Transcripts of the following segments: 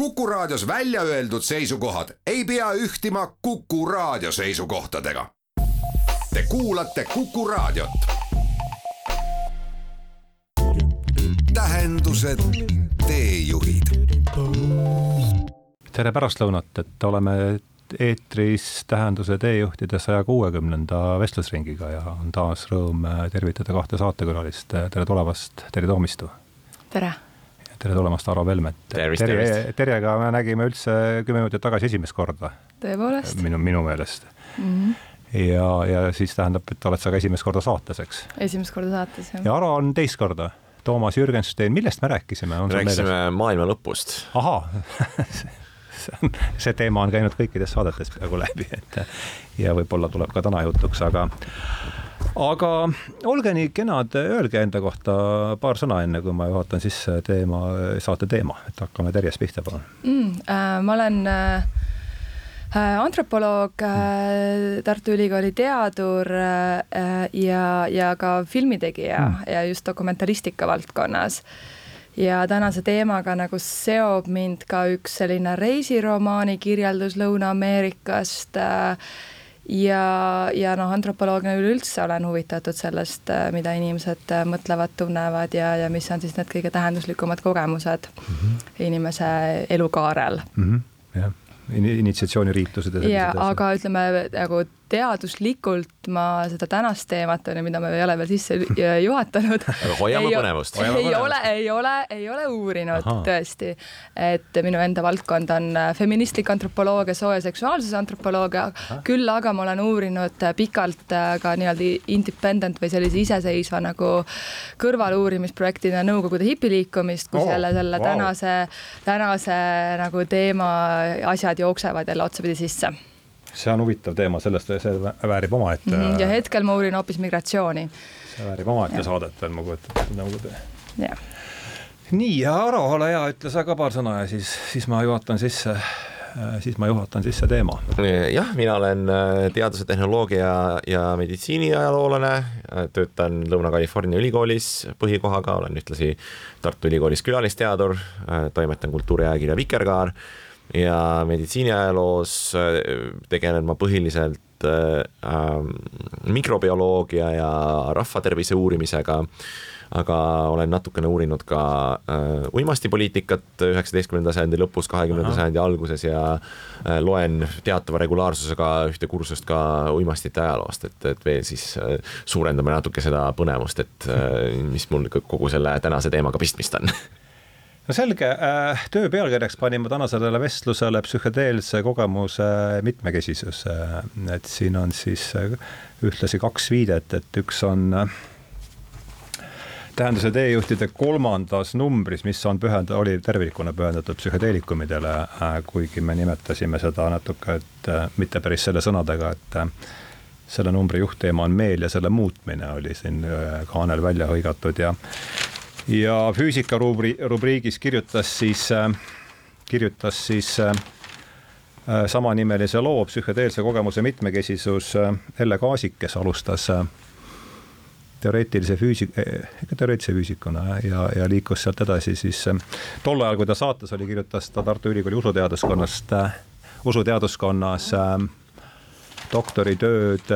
Kuku Raadios välja öeldud seisukohad ei pea ühtima Kuku Raadio seisukohtadega. Te kuulate Kuku Raadiot. tähendused, teejuhid. tere pärastlõunat, et oleme eetris Tähenduse teejuhtide saja kuuekümnenda vestlusringiga ja on taas rõõm tervitada kahte saatekülalist. tere tulemast, Terje Toomistu. tere tere tulemast, Aro Velmet. Terje, Terjega me nägime üldse kümme minutit tagasi esimest korda. tõepoolest. minu, minu meelest mm. -hmm. ja, ja siis tähendab, et oled sa ka esimest korda saates, eks? esimest korda saates, jah. ja Aro on teist korda. Toomas Jürgenstein, millest me rääkisime? rääkisime maailma lõpust. ahaa see teema on käinud kõikides saadetes peaaegu läbi, et ja võib-olla tuleb ka täna jutuks, aga aga olge nii kenad, öelge enda kohta paar sõna, enne kui ma juhatan sisse teema, saate teema, et hakkame Terjest pihta, palun mm,. Äh, ma olen äh, äh antropoloog äh,, Tartu Ülikooli teadur äh, ja, ja ka filmitegija mm. ja just dokumentaristika valdkonnas ja tänase teemaga nagu seob mind ka üks selline reisiromaani kirjeldus Lõuna-Ameerikast äh, ja, ja noh, antropoloogia üleüldse olen huvitatud sellest, äh, mida inimesed äh, mõtlevad, tunnevad ja, ja mis on siis need kõige tähenduslikumad kogemused mm -hmm. inimese elukaarel mm. -hmm. jah, initsiatsiooniriitused ja sellised asjad. aga ütleme nagu teaduslikult ma seda tänast teemat, on ju, mida me ei ole veel sisse juhatanud. aga hoiame põnevust. ei ole, ei ole, ei ole uurinud Aha. tõesti. et minu enda valdkond on äh, feministlik antropoloogia, soo- ja seksuaalsuse antropoloogia, küll aga ma olen uurinud äh, pikalt äh, ka nii-öelda independent või sellise iseseisva nagu kõrvaluurimisprojektina Nõukogude hipiliikumist, kui oh, selle, selle wow. tänase, tänase nagu teema asjad jooksevad jälle otsapidi sisse see on huvitav teema, sellest, see väärib omaette mm. -hmm. ja hetkel ma uurin hoopis migratsiooni. see väärib omaette saadet veel, ma kujutan ette, Nõukogude. jah. nii, ja Aro, ole hea, ütle sa ka paar sõna ja siis, siis ma juhatan sisse siis ma juhatan sisse teema. jah, mina olen äh, teaduse, tehnoloogia ja meditsiini ajaloolane, töötan Lõuna-California ülikoolis põhikohaga, olen ühtlasi Tartu Ülikoolis külalisteadur, äh, toimetan kultuuriajakirja Vikerkaar ja meditsiiniajaloos äh, tegelen ma põhiliselt äh, ähm, mikrobioloogia ja rahvatervise uurimisega, aga olen natukene uurinud ka äh, uimastipoliitikat üheksateistkümnenda sajandi lõpus, kahekümnenda sajandi alguses ja loen teatava regulaarsusega ühte kursust ka uimastite ajaloost, et, et veel siis suurendame natuke seda põnevust, et mis mul kogu selle tänase teemaga pistmist on no selge, äh, töö pealkirjaks panin ma tänasele vestlusele psühhedeelse kogemuse mitmekesisus. Äh, et siin on siis äh, ühtlasi kaks viidet, et üks on tähenduse teejuhtide kolmandas numbris, mis on pühend-, oli tervikuna pühendatud psühhedeelikumidele, kuigi me nimetasime seda natuke, et mitte päris selle sõnadega, et selle numbri juhtteema on meel ja selle muutmine oli siin kaanel välja hõigatud ja ja füüsika rubri-, rubriigis kirjutas siis, äh, kirjutas siis äh, äh, samanimelise loo Psühhedeelse kogemuse mitmekesisus Elle Kaasik, kes alustas teoreetilise füüsik-, ikka teoreetilise füüsikuna ja, ja liikus sealt edasi siis tol ajal, kui ta saates oli, kirjutas ta Tartu Ülikooli usuteaduskonnast, usuteaduskonnas doktoritööd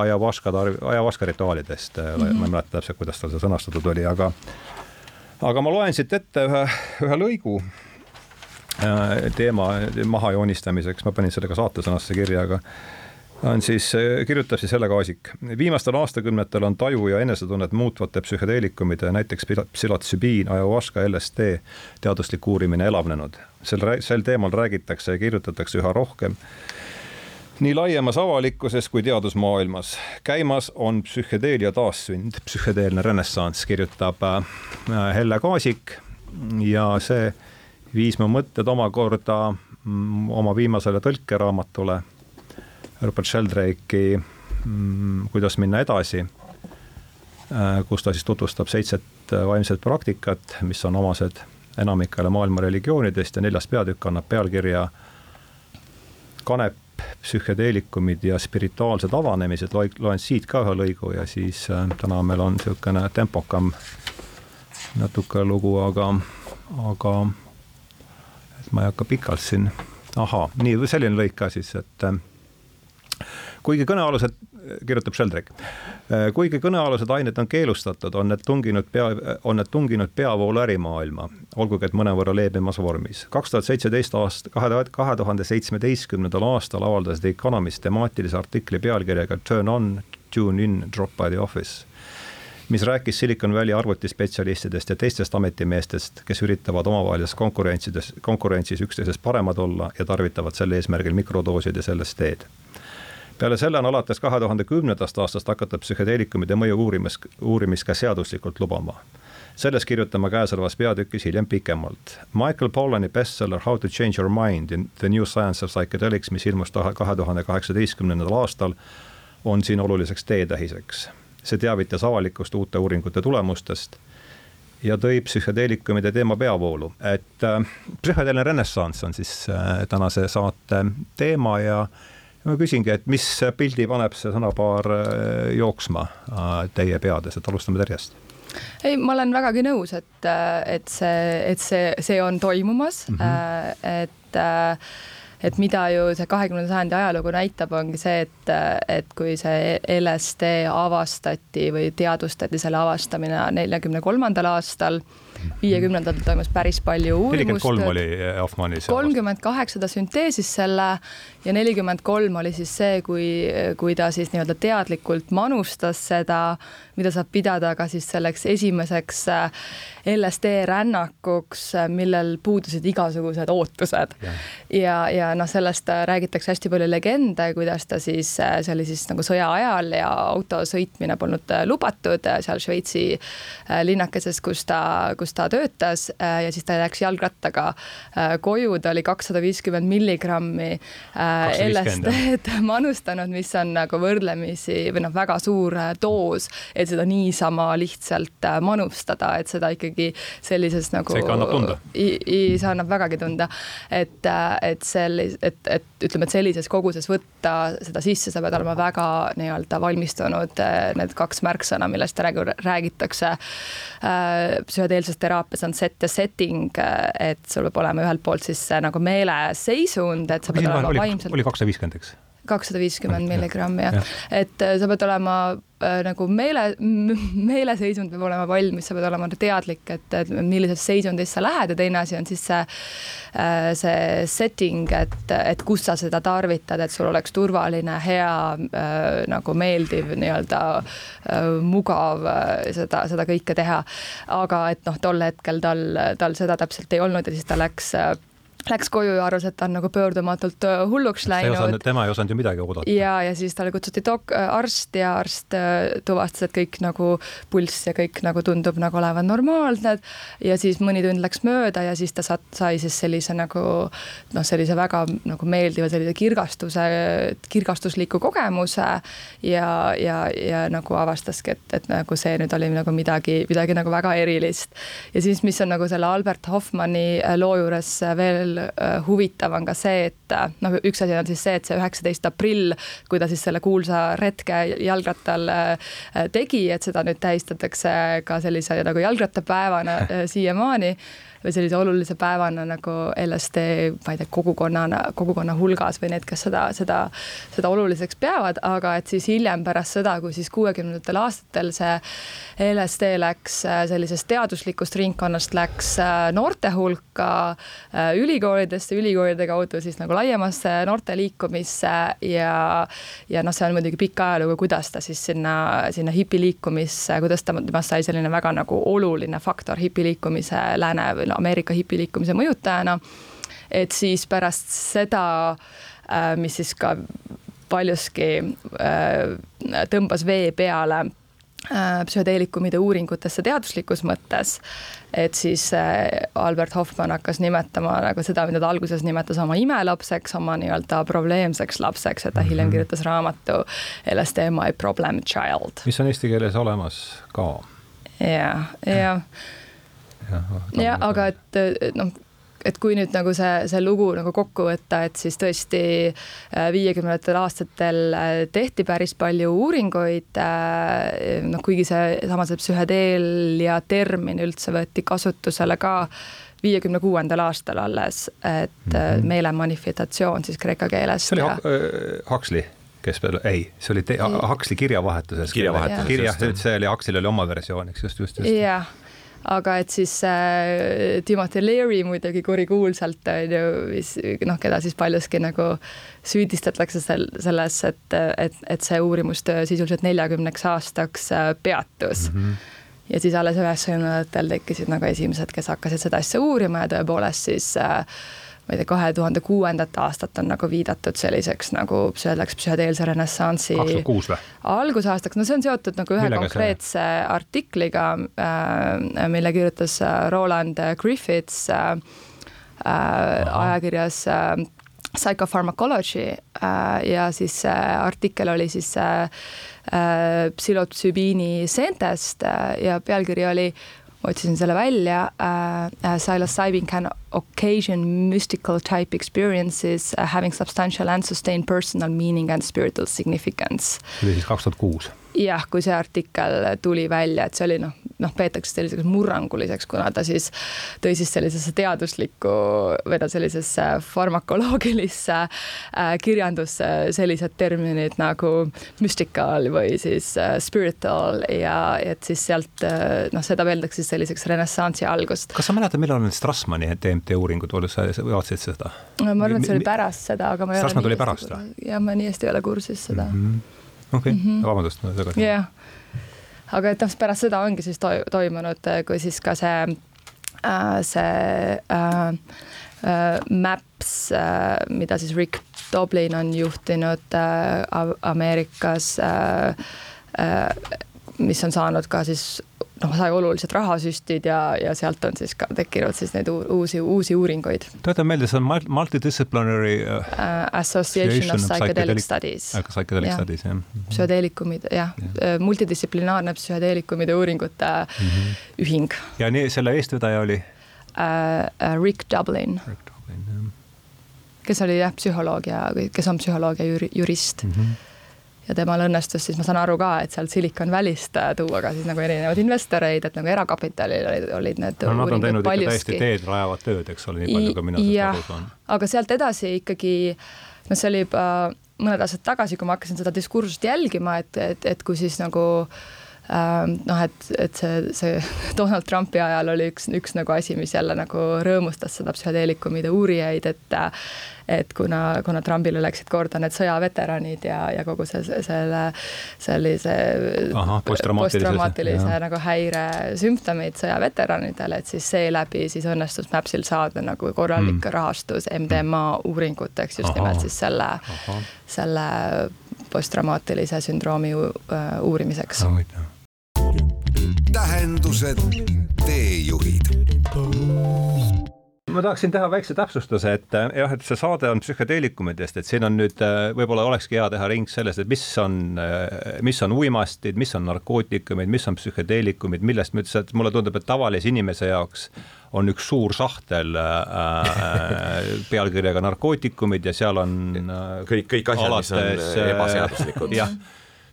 ajahuaska, ajahuaska rituaalidest mm, -hmm. ma ei mhm. mäleta täpselt, kuidas tal see sõnastatud oli, aga aga ma loen siit ette ühe, ühe lõigu äh, teema maha joonistamiseks, ma panin selle ka saatesõnasse kirja, aga on siis, kirjutab siis Helle Kaasik. viimastel aastakümnetel on taju ja enesetunnet muutvate psühhedeelikumide, näiteks psühhotsübiin, ayahuasca, LSD teaduslik uurimine elavnenud. sel, sel teemal räägitakse ja kirjutatakse üha rohkem nii laiemas avalikkuses kui teadusmaailmas. käimas on psühhedeelia taassünd, psühhedeelne renessanss, kirjutab äh, Helle Kaasik. Ja see viis mu mõtted omakorda mm, oma viimasele tõlkeraamatule. Rupert Sheldrake'i mm, Kuidas minna edasi, äh, kus ta siis tutvustab seitset vaimset praktikat, mis on omased enamikele maailma religioonidest. Ja neljas peatükk annab pealkirja Kanep psühhedeelikumid ja spirituaalsed avanemised, loen siit ka ühe lõigu ja siis äh, täna meil on niisugune tempokam natuke lugu, aga, aga ma ei hakka pikalt siin, ahaa, nii selline lõik ka siis, et äh, kuigi kõnealused, kirjutab Sheldrak, kuigi kõnealused ained on keelustatud, on need tunginud pea, on need tunginud peavoolu ärimaailma, olgugi et mõnevõrra leebemas vormis. kaks tuhat seitseteist aasta, kahe, kahe tuhande seitsmeteistkümnendal aastal avaldas The Economist temaatilise artikli pealkirjaga Turn on, tune in, drop by the office mis rääkis Silicon Valley arvutispetsialistidest ja teistest ametimeestest, kes üritavad omavahelises konkurentsides, konkurentsis üksteisest paremad olla ja tarvitavad sel eesmärgil mikrodoosides LSD-d peale selle on alates kahe tuhande kümnendast aastast hakatud psühhedeelikumide mõju uurimis, uurimist ka seaduslikult lubama. sellest kirjutame käesolevas peatükis hiljem pikemalt. Michael Pollani bestseller How to change your mind in the new science of psychedelics, mis ilmus kahe tuhande kaheksateistkümnendal aastal, on siin oluliseks teetähiseks. see teavitas avalikkust uute uuringute tulemustest ja tõi psühhedeelikumide teema peavoolu, et äh, psühhedeelne renessanss on siis äh, tänase saate teema ja äh, ma küsingi, et mis pildi paneb see sõnapaar äh, jooksma äh, teie peades, et alustame Terjest ei, ma olen vägagi nõus, et, äh, et see, et see, see on toimumas mm, -hmm. et et mida ju see kahekümnenda sajandi ajalugu näitab, ongi see, et, et kui see LSD avastati või teadvustati selle avastamine neljakümne kolmandal aastal viiekümnendatel toimus päris palju uurimust. nelikümmend kolm oli Hoffmannis. kolmkümmend kaheksa ta sünteesis selle ja nelikümmend kolm oli siis see, kui, kui ta siis nii-öelda teadlikult manustas seda, mida saab pidada ka siis selleks esimeseks äh, LSD rännakuks, äh, millel puudusid igasugused ootused. ja, ja, ja noh, sellest äh, räägitakse hästi palju legende, kuidas ta siis, see oli siis nagu sõja ajal ja auto sõitmine polnud lubatud seal Šveitsi linnakeses, kus ta, kus ta töötas ja siis ta läks jalgrattaga koju, ta oli kakssada viiskümmend milligrammi LSD-d manustanud, mis on nagu võrdlemisi või noh, väga suur doos, et seda niisama lihtsalt äh, manustada, et seda ikkagi sellises nagu. see ikka annab tunda. see annab vägagi tunda, et, äh, et sellis-, et, et ütleme, et sellises koguses võtta seda sisse, sa pead olema väga nii-öelda valmistunud, äh, need kaks märksõna, millest räägu, räägitakse psühhedeelses teraapias on set ja setting, et sul peab olema ühelt poolt siis nagu meeleseisund, et sa pead olema vaimselt. oli kakssada viiskümmend, eks? kakssada viiskümmend milligrammi jah ja. ja., et äh, sa pead olema äh, nagu meele, meeleseisund peab olema valmis, sa pead olema teadlik, et, et millises seisundis sa lähed ja teine asi on siis see, äh, see setting, et, et kus sa seda tarvitad, et sul oleks turvaline, hea nagu meeldiv nii-öelda mugav seda, seda kõike teha. aga et noh, tol hetkel tal, tal seda täpselt ei olnud ja siis ta läks läks koju ja arvas, et ta on nagu pöördumatult äh, hulluks läinud. tema ei osanud ju midagi oodata. ja, ja siis talle kutsuti dok-, äh, arst ja arst äh, tuvastas, et kõik nagu pulss ja kõik nagu tundub nagu olevat normaalne. ja siis mõni tund läks mööda ja siis ta saat-, sai siis sellise nagu noh, sellise väga nagu meeldiva sellise kirgastuse, kirgastusliku kogemuse. ja, ja, ja nagu avastaski, et, et nagu see nüüd oli nagu midagi, midagi nagu väga erilist. ja siis, mis on nagu selle Albert Hoffmanni loo juures veel Äh, huvitav on ka see, et äh, noh, üks asi on siis see, et see üheksateist aprill, kui ta siis selle kuulsa retke jalgrattal äh, tegi, et seda nüüd tähistatakse ka sellise nagu jalgrattapäevana siiamaani või sellise olulise päevana nagu LSD, ma ei tea, kogukonnana, kogukonna hulgas või need, kes seda, seda, seda oluliseks peavad, aga et siis hiljem pärast seda, kui siis kuuekümnendatel aastatel see LSD läks äh, sellisest teaduslikust ringkonnast, läks äh, noorte hulka, äh, ülikoolidesse, ülikoolide kaudu siis nagu laiemasse noorteliikumisse ja, ja noh, see on muidugi pikk ajalugu, kuidas ta siis sinna, sinna hipiliikumisse, kuidas ta, temast sai selline väga nagu oluline faktor hipiliikumise lääne või Ameerika hipiliikumise mõjutajana. et siis pärast seda, äh, mis siis ka paljuski äh, tõmbas vee peale äh, psühhedeelikumide uuringutesse teaduslikus mõttes, et siis Albert Hoffmann hakkas nimetama nagu seda, mida ta alguses nimetas oma imelapseks, oma nii-öelda probleemseks lapseks, et ta hiljem mhm. kirjutas raamatu LSD My Problem Child. mis on eesti keeles olemas ka. ja, ja jah, aga et noh, et kui nüüd nagu see, see lugu nagu kokku võtta, et siis tõesti äh, viiekümnendatel aastatel äh, tehti päris palju uuringuid. Äh, noh, kuigi seesama see psühhedeelia termin üldse võeti kasutusele ka viiekümne kuuendal aastal alles, et mm -hmm. meelemanifestatsioon siis kreeka keeles. see oli ja... Huxley kes veel, ei, see oli Huxley kirjavahetuses. kirjavahetuses. kirja, see oli, Huxley'l oli oma versioon, eks just, just, just. jah aga et siis äh, Timothy Leary muidugi kurikuulsalt on ju, noh, keda siis paljuski nagu süüdistatakse sel-, selles, et, et, et see uurimustöö sisuliselt neljakümneks aastaks äh, peatus mm. -hmm ja siis alles üheksakümnendatel tekkisid nagu esimesed, kes hakkasid seda asja uurima ja tõepoolest siis äh, ma ei tea, kahe tuhande kuuendat aastat on nagu viidatud selliseks nagu öeldakse psühhedeelse renessansi. kaks tuhat kuus või? algusaastaks, no see on seotud nagu ühe Millega konkreetse see? artikliga äh,, mille kirjutas äh, Roland Griffiths äh, äh ajakirjas äh, Psychopharmacology äh, ja siis see äh, artikkel oli siis äh, äh, psühhotsübiini seentest äh, ja pealkiri oli otsisin selle välja uh,. Psilocybin can occasion mystical type experiences uh, having substantial and sustained personal meaning and spiritual significance. see oli siis kaks tuhat kuus jah, kui see artikkel tuli välja, et see oli noh, noh, peetakse selliseks murranguliseks, kuna ta siis tõi siis sellisesse teaduslikku või no sellisesse farmakoloogilisse äh, kirjandusse sellised terminid nagu mystical või siis äh, spiritual ja et siis sealt äh, noh, seda peetakse siis selliseks renessansi algust. kas sa mäletad, millal need Strassmani DMT uuringud olid, sa vaatasid seda? ma arvan, et see oli pärast seda, aga ma ei Strassmann tuli pärast või? jah, ma nii hästi ei ole kursis seda mm. -hmm okei okay. mm -hmm., vabandust, ma segasin. jah, aga et noh, pärast seda ongi siis to toimunud, kui siis ka see äh,, see äh, äh, Maps äh,, mida siis Rick Doblin on juhtinud äh, Ameerikas äh,, äh, mis on saanud ka siis noh, sai oluliselt rahasüstid ja, ja sealt on siis ka tekkinud siis neid uusi, uusi uuringuid. tuletan meelde, see on multidisciplinary uh, Association of Psychedelic Studies. Psychedelic Studies, jah. psühhedeelikumid, jah ja. ja., multidistsiplinaarne psühhedeelikumide uuringute mm -hmm. ühing. ja nii, selle eestvedaja oli uh,? Rick Dublin. Rick Dublin, jah. kes oli jah, psühholoog ja, kes on psühholoogia jurist mm. -hmm ja temal õnnestus siis, ma saan aru ka, et sealt Silicon Valley'st äh, tuua ka siis nagu erinevaid investoreid, et nagu erakapitalil olid, olid need no, nad on teinud paljuski. ikka täiesti teed rajavat tööd, eks ole, nii palju kui mina sellest aru saan. aga sealt edasi ikkagi, noh, see oli juba mõned aastad tagasi, kui ma hakkasin seda diskursust jälgima, et, et, et kui siis nagu ähm, noh, et, et see, see Donald Trumpi ajal oli üks, üks nagu asi, mis jälle nagu rõõmustas seda psühhedeelikumide uurijaid, et et kuna, kuna Trumpile läksid korda need sõjaveteranid ja, ja kogu see, selle sellise posttraumaatilise nagu häire sümptomid sõjaveteranidele, et siis seeläbi siis õnnestus Mapsil saada nagu korralik mm. rahastus MDMA uuringuteks just Aha. nimelt siis selle, selle posttraumaatilise sündroomi uurimiseks no,. Tähendused, teejuhid ma tahaksin teha väikse täpsustuse, et äh, jah, et see saade on psühhedeelikumidest, et siin on nüüd äh, võib-olla olekski hea teha ring sellest, et mis on, äh, mis on uimastid, mis on narkootikumid, mis on psühhedeelikumid, millest ma ütlesin, et mulle tundub, et tavalise inimese jaoks on üks suur sahtel äh, pealkirjaga narkootikumid ja seal on äh, kõik, kõik asjad, mis on ebaseaduslikud. jah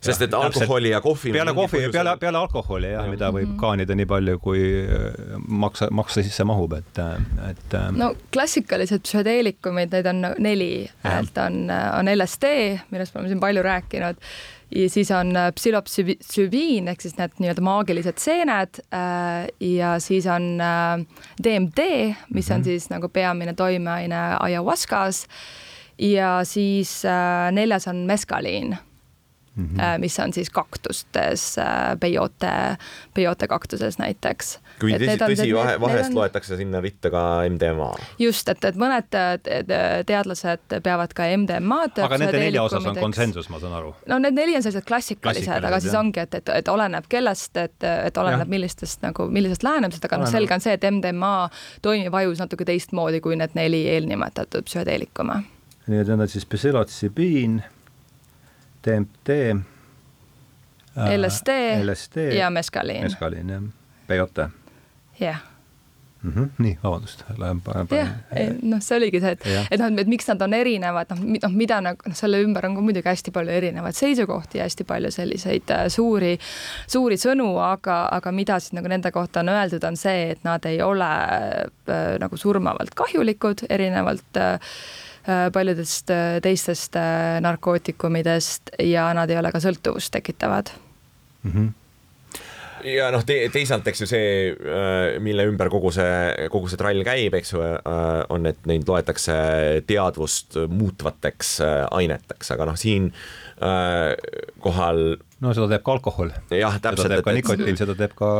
sest et alkoholi ja kohvi peale kohvi peale, peale alkoholi jah ja., mida võib kaanida nii palju, kui äh, maksa, maksa sisse mahub, et, äh, et. Äh, no klassikalised psühhedeelikumid, neid on neli, et on, on LSD, millest me oleme siin palju rääkinud ja siis on psülopsübiin ehk siis need nii-öelda maagilised seened ja siis on DMD, mis on mhm. siis nagu peamine toimeaine ayahuascas ja siis neljas on meskaliin mm, -hmm. mis on siis kaktustes, äh, peyote, peyote kaktuses näiteks. kui tõsi, tõsi vahe, vahest on... loetakse sinna ritta ka MDMA. just, et, et mõned teadlased peavad ka MDMA-d. aga nende nelja osas on konsensus, ma saan aru? no need neli on sellised klassikalised, aga siis jah. ongi, et, et, et oleneb kellest, et, et oleneb millistest nagu, millisest lähenemisest, aga noh, selge on see, et MDMA toimib ajus natuke teistmoodi kui need neli eelnimetatud psühhedeelikuma. nii et need on siis psühhotsibiin DMT äh,, LSD, LSD ja meskaliin. meskaliin jah, peyote. jah mm. -hmm. nii, vabandust, lähen panen. jah, noh, see oligi see, et, et noh, et miks nad on erinevad, noh, noh, mida nagu noh, selle ümber on ka muidugi hästi palju erinevaid seisukohti ja hästi palju selliseid äh, suuri, suuri sõnu, aga, aga mida siis nagu nende kohta on öeldud, on see, et nad ei ole äh, nagu surmavalt kahjulikud, erinevalt äh paljudest äh, teistest äh, narkootikumidest ja nad ei ole ka sõltuvust tekitavad mm. -hmm ja noh te, teisalt, eks ju see, äh, mille ümber kogu see, kogu see trall käib, eks ju, äh, on, et neid loetakse teadvust muutvateks äh, aineteks, aga noh, siin kohal no seda teeb ka alkohol. jah, täpselt. seda teeb ka nikotiin, seda teeb ka.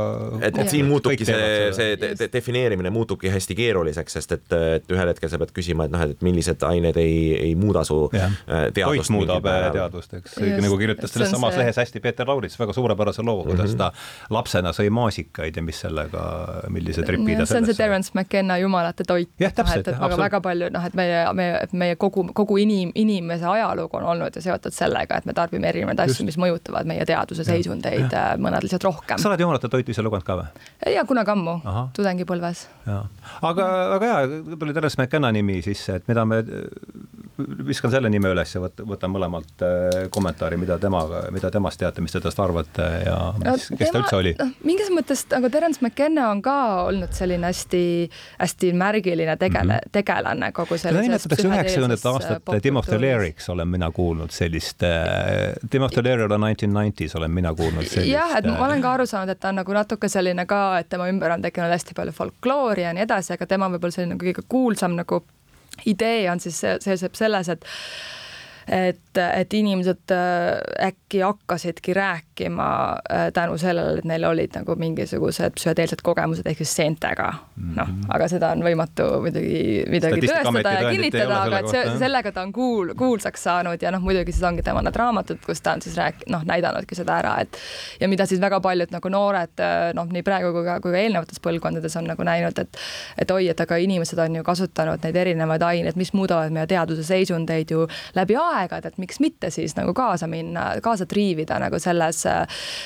et, et siin muutubki see, see de de defineerimine muutubki hästi keeruliseks, sest et, et ühel hetkel sa pead küsima, et noh, et millised ained ei, ei muuda su ja. Äh, teadvust. toit muudab äh, teadvust, eks, nagu kirjutas selles samas see... lehes hästi Peeter Laurits väga suurepärase loo, kuidas mm -hmm. ta lapsena sõi maasikaid ja mis sellega, millise tripi ta see on see Terence McKenna jumalate toit. jah, täpselt. et väga, väga palju noh, et meie, meie, meie kogu, kogu inim, inimese ajalugu on olnud ju seotud sellega, et me tarbime erinevaid asju, mis mõjutavad meie teaduse seisundeid, äh, mõned lihtsalt rohkem. sa oled jumalate toitu ise lugenud ka või? ja kunagi ammu, tudengipõlves. aga, aga hea, tuli Terence McKenna nimi sisse, et mida me, viskan selle nime üles ja võt-, võtan mõlemalt äh, kommentaari, mida temaga, mida temast teate, mis te tast arvate ja mis, no, kes tema, ta üldse oli? noh, mingis mõttes, aga Terence McKenna on ka olnud selline hästi, hästi märgiline tegele- mm, -hmm. tegelane kogu sellises teda nimetatakse üheksakümnendate aastate Timothy Leary'ks, olen mina kuulnud sellist äh,, Timothy Leary on nineteen nineties olen mina kuulnud sellist. jah, et ma olen ka aru saanud, et ta on nagu natuke selline ka, et tema ümber on tekkinud hästi palju folkloori ja nii edasi, aga tema võib-olla selline kõige kuulsam nagu idee on siis see, seisneb selles, et et, et inimesed äh, äkki hakkasidki rääkima äh, tänu sellele, et neil olid nagu mingisugused psühhedeelsed kogemused ehk siis seentega. Mm -hmm.. noh, aga seda on võimatu muidugi midagi tõestada ja kinnitada, aga et see, sellega ta on kuul-, kuulsaks saanud ja noh, muidugi siis ongi tema need raamatud, kus ta on siis rääk-, noh, näidanudki seda ära, et ja mida siis väga paljud nagu noored äh, noh, nii praegu kui ka, kui ka eelnevates põlvkondades on nagu näinud, et et oi, et aga inimesed on ju kasutanud neid erinevaid aineid, mis muudavad meie teaduse seisundeid ju läbi aja aegad, et miks mitte siis nagu kaasa minna, kaasa triivida nagu selles,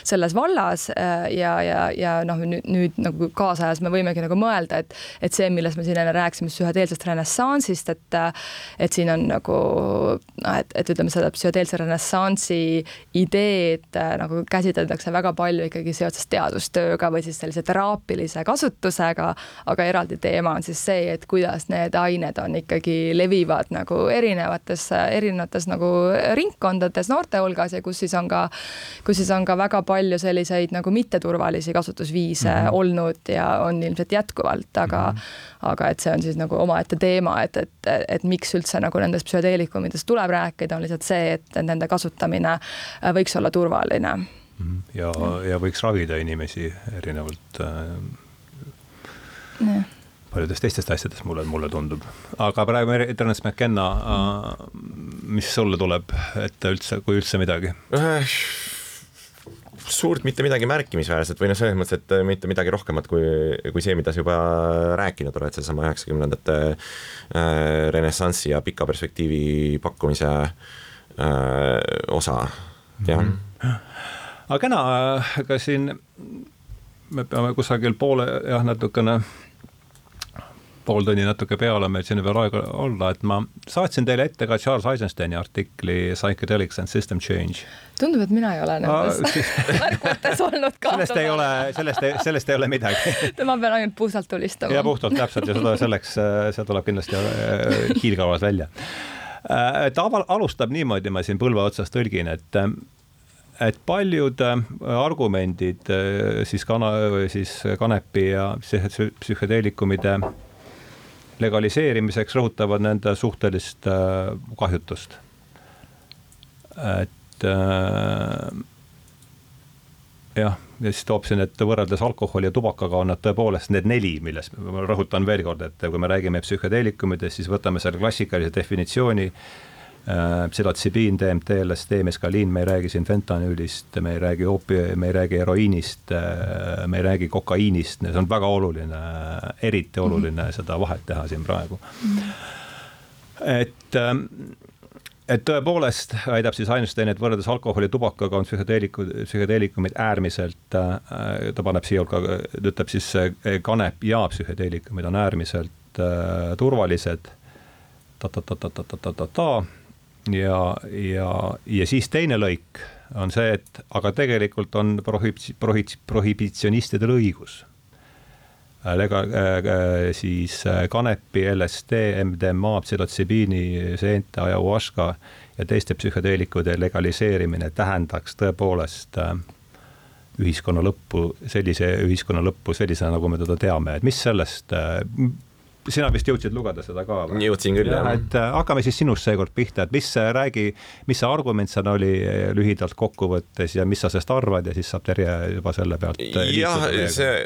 selles vallas ja, ja, ja noh, nüüd, nüüd nagu kaasajas me võimegi nagu mõelda, et, et see, millest me siin enne rääkisime, psühhedeelsest renessansist, et, et siin on nagu noh, et, et ütleme, seda psühhedeelse renessansi ideed nagu käsitletakse väga palju ikkagi seoses teadustööga või siis sellise teraapilise kasutusega, aga eraldi teema on siis see, et kuidas need ained on ikkagi levivad nagu erinevates, erinevates nagu ringkondades noorte hulgas ja kus siis on ka, kus siis on ka väga palju selliseid nagu mitteturvalisi kasutusviise mm -hmm. olnud ja on ilmselt jätkuvalt, aga mm, -hmm. aga et see on siis nagu omaette teema, et, et, et miks üldse nagu nendest psühhedeelikumidest tuleb rääkida, on lihtsalt see, et nende kasutamine võiks olla turvaline mhm. ja, ja võiks ravida inimesi erinevalt äh, paljudest teistest asjadest, mulle, mulle tundub. aga praegu Terence McKenna äh,, mis sulle tuleb ette üldse, kui üldse midagi äh,? Suurt mitte midagi märkimisväärset või noh, selles mõttes, et mitte midagi rohkemat kui, kui see, mida sa juba rääkinud oled, seesama üheksakümnendate äh, renessansi ja pika perspektiivi pakkumise äh, osa, jah mm. -hmm. aga kena, ega siin me peame kusagil poole jah, natukene pool tundi natuke peale meil siin veel aega olla, et ma saatsin teile ette ka Charles Eisensteini artikli Psychedelics and System Change. tundub, et mina ei ole nendes märkmetes olnud ka. sellest ei ole, sellest sellest ei ole midagi ma pean ainult puhtalt tulistama. ja puhtalt täpselt ja seda selleks, see tuleb kindlasti äh, hiilgavas välja. Äh, ta alustab niimoodi, ma siin põlve otsas tõlgin, et et paljud äh, argumendid siis kana, siis kanepi ja psühhedeelikumide legaliseerimiseks rõhutavad nende suhtelist äh, kahjutust. et äh, jah, ja siis toob siin, et võrreldes alkoholi ja tubakaga on nad tõepoolest need neli, millest ma rõhutan veel kord, et kui me räägime psühhedeelikumidest, siis võtame selle klassikalise definitsiooni Äh, psühhotsibiin, DMT, LSD, meskaliin, me ei räägi siin fentanüülist, me ei räägi oopi-, me ei räägi heroiinist, äh, me ei räägi kokaiinist, see on väga oluline, eriti oluline mm -hmm. seda vahet teha siin praegu mm. -hmm. et, ähm, et tõepoolest väidab siis Einstein, et võrreldes alkoholi, tubakaga on psühhedeelikud, psühhedeelikumid äärmiselt äh,, ta paneb siia hulka, ütleb siis kanep ja psühhedeelikumid on äärmiselt äh, turvalised ta, ta, ja, ja, ja siis teine lõik on see, et aga tegelikult on prohib-, prohib-, prohibitsionistidel õigus. Lega- äh,, siis kanepi, LSD, MDMA, psühhotsübiini, seente, ayahuasca ja teiste psühhedeelikude legaliseerimine tähendaks tõepoolest äh, ühiskonna lõppu, sellise ühiskonna lõppu sellisena, nagu me teda teame, et mis sellest äh, sina vist jõudsid lugeda seda ka või? jõudsin küll, jah. et äh, hakkame siis sinust seekord pihta, et mis räägi, mis see argument seal oli äh, lühidalt kokkuvõttes ja mis sa sellest arvad ja siis saab Terje juba selle pealt. Äh, jah, see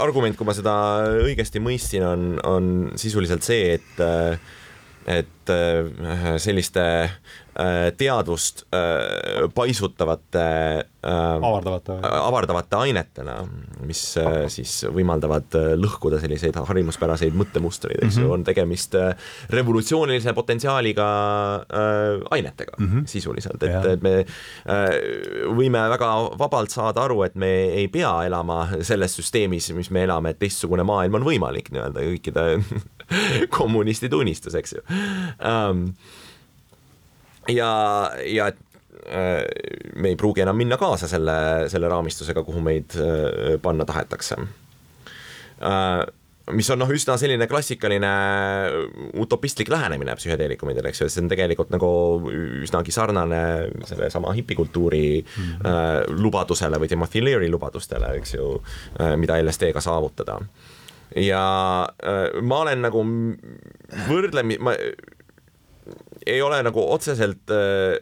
argument, kui ma seda õigesti mõistsin, on, on sisuliselt see, et et selliste teadvust paisutavate Äh, avardavate, avardavate ainetena, mis äh, siis võimaldavad äh, lõhkuda selliseid harjumuspäraseid mõttemustreid, eks ju. -hmm., on tegemist revolutsioonilise potentsiaaliga ainetega mm -hmm. sisuliselt, et, et me võime väga vabalt saada aru, et me ei pea elama selles süsteemis, mis me elame, et teistsugune maailm on võimalik nii-öelda kõikide kommunistide unistus, eks ju um, ja, ja Äh, me ei pruugi enam minna kaasa selle, selle raamistusega, kuhu meid äh, panna tahetakse. Äh, mis on noh, üsna selline klassikaline utopistlik lähenemine psühhedeelikumidele, eks ju, et see on tegelikult nagu üsnagi sarnane sellesama hipikultuuri mm -hmm. lubadusele või Timothy Leary lubadustele, eks ju mida LSD-ga saavutada. Ja äh, ma olen nagu võrdlemi-, ma ei ole nagu otseselt äh,